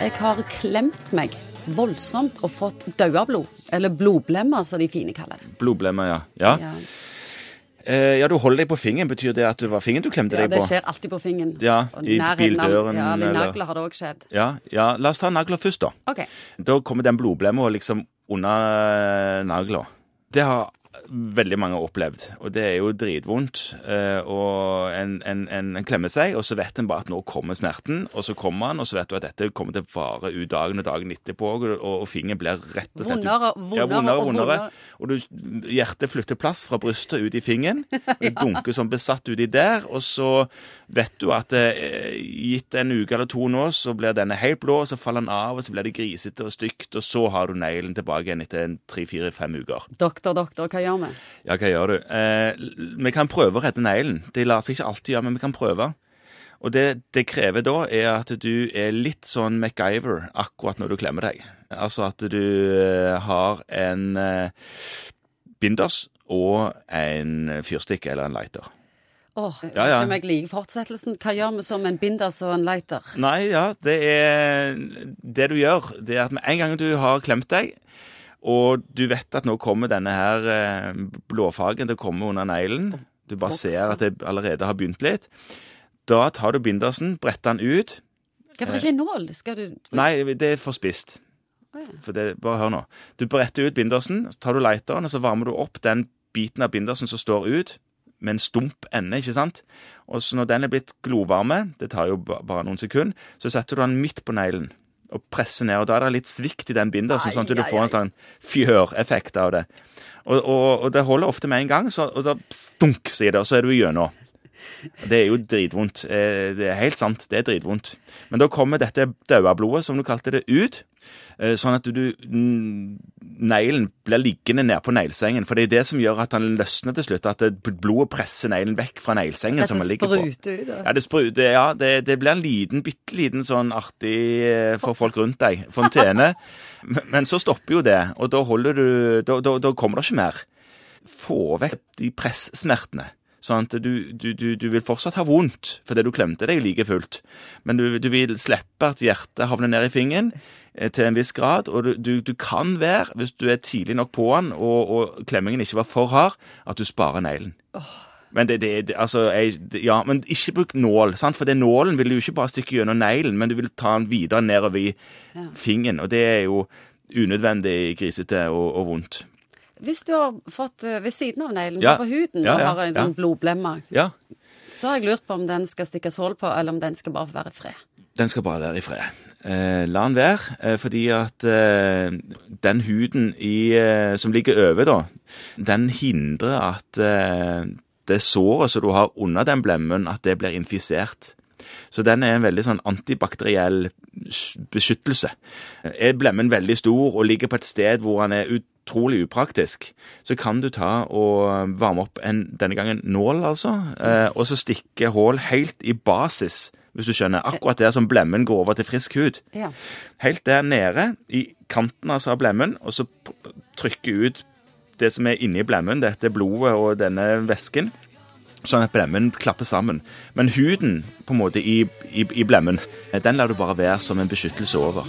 Jeg har klemt meg voldsomt og fått dauablod. Eller blodblemmer, som de fine kaller det. Blodblemmer, ja. Ja. Ja, Eh, ja, du holder deg på fingeren. Betyr det at det var fingeren du klemte ja deg Det skjer alltid på fingeren. Ja, i bildøren, Ja, eller nagler har det òg skjedd. Ja, ja, la oss ta nagler først, da. OK. Da kommer den blodblemma liksom under nagla. Det har veldig mange har opplevd, og det er jo dritvondt. Eh, og en, en, en, en klemmer seg, og så vet en bare at nå kommer smerten, og så kommer han, og så vet du at dette kommer til å vare ut dagen og dagen etterpå, og, og fingeren blir rett og slett Vondere, ja, vondere vondere, og vondere. vondere. Og du, hjertet flytter plass fra brystet ut i fingeren. Det dunker som besatt uti der. Og så vet du at eh, gitt en uke eller to nå, så blir denne helt blå, og så faller den av, og så blir det grisete og stygt, og så har du neglen tilbake igjen etter tre-fire-fem uker. Doktor, doktor, hva gjør vi? Ja, hva gjør du? Eh, vi kan prøve å redde neglen. Det lar seg ikke alltid gjøre, men vi kan prøve. Og det det krever da, er at du er litt sånn MacGyver akkurat når du klemmer deg. Altså at du eh, har en eh, binders og en fyrstikk eller en lighter. Åh, oh, Ja, ja. ikke om jeg liker fortsettelsen. Hva gjør vi som en binders og en lighter? Nei, ja, det er Det du gjør, det er at med en gang du har klemt deg, og du vet at nå kommer denne her eh, blåfargen til å komme under neglen, du bare ser at det allerede har begynt litt, da tar du bindersen, bretter den ut. Hvorfor ikke en nål? Skal du Nei, det er for spist. Ja. For det, bare hør nå. Du bretter ut bindersen, så tar du lighteren, og så varmer du opp den biten av bindersen som står ut, med en stump ende, ikke sant? Og så når den er blitt glovarme, det tar jo bare noen sekunder, så setter du den midt på neglen og presser ned, og da er det litt svikt i den bindersen, sånn at du får en sånn fjøreffekt av det. Og, og, og det holder ofte med en gang, så, og da dunk, sier det, og så er du igjennom. Det er jo dritvondt. Eh, Det er helt sant, det er dritvondt. Men da kommer dette dauablodet, som du kalte det, ut. eh, Sånn at du Neglen blir liggende nedpå neglesengen. For det er det som gjør at den løsner til slutt. At blodet presser neglen vekk fra neglesengen som den ligger på. ut? da? Ja, det, spruter, ja det, det blir en liten, bitte liten sånn artig eh, for folk rundt deg. Fontene. Men, men så stopper jo det, og da holder du Da, da, da kommer det ikke mer. Få vekk de pressmertene. Sånn at du, du, du, du vil fortsatt ha vondt fordi du klemte deg like fullt. Men du, du vil slippe at hjertet havner ned i fingeren eh, til en viss grad. Og du, du, du kan være, hvis du er tidlig nok på den og, og klemmingen ikke var for hard, at du sparer neglen. Men det, det, altså, jeg, ja, men ikke bruk nål, sant? for det nålen vil du ikke bare stikke gjennom neglen, men du vil ta den videre nedover i Ja. fingeren, og det er jo unødvendig grisete og, og vondt. Hvis du har fått eh, ved siden av neglen, Ja. på huden, Ja, og ja, har en sånn blodblemme, Ja, så har jeg lurt på om den skal stikkes hull på, eller om den skal bare være i fred. den skal bare være i fred. Eh, la den være, eh, fordi at eh, den huden i, eh, som ligger over, da, den hindrer at eh, det såret som du har under den blemmen, at det blir infisert. Så den er en veldig sånn antibakteriell beskyttelse. Er blemmen veldig stor og ligger på et sted hvor den er utrolig upraktisk, så kan du ta og varme opp en, denne gangen nål, altså, eh, og så stikke hull helt i basis, hvis du skjønner, akkurat der som blemmen går over til frisk hud. Ja. Helt der nede, i kanten altså av blemmen, og så trykke ut det som er inni blemmen, dette blodet og denne væsken, sånn at blemmen klapper sammen. Men huden på en måte i, i, i blemmen, den lar du bare være som en beskyttelse over.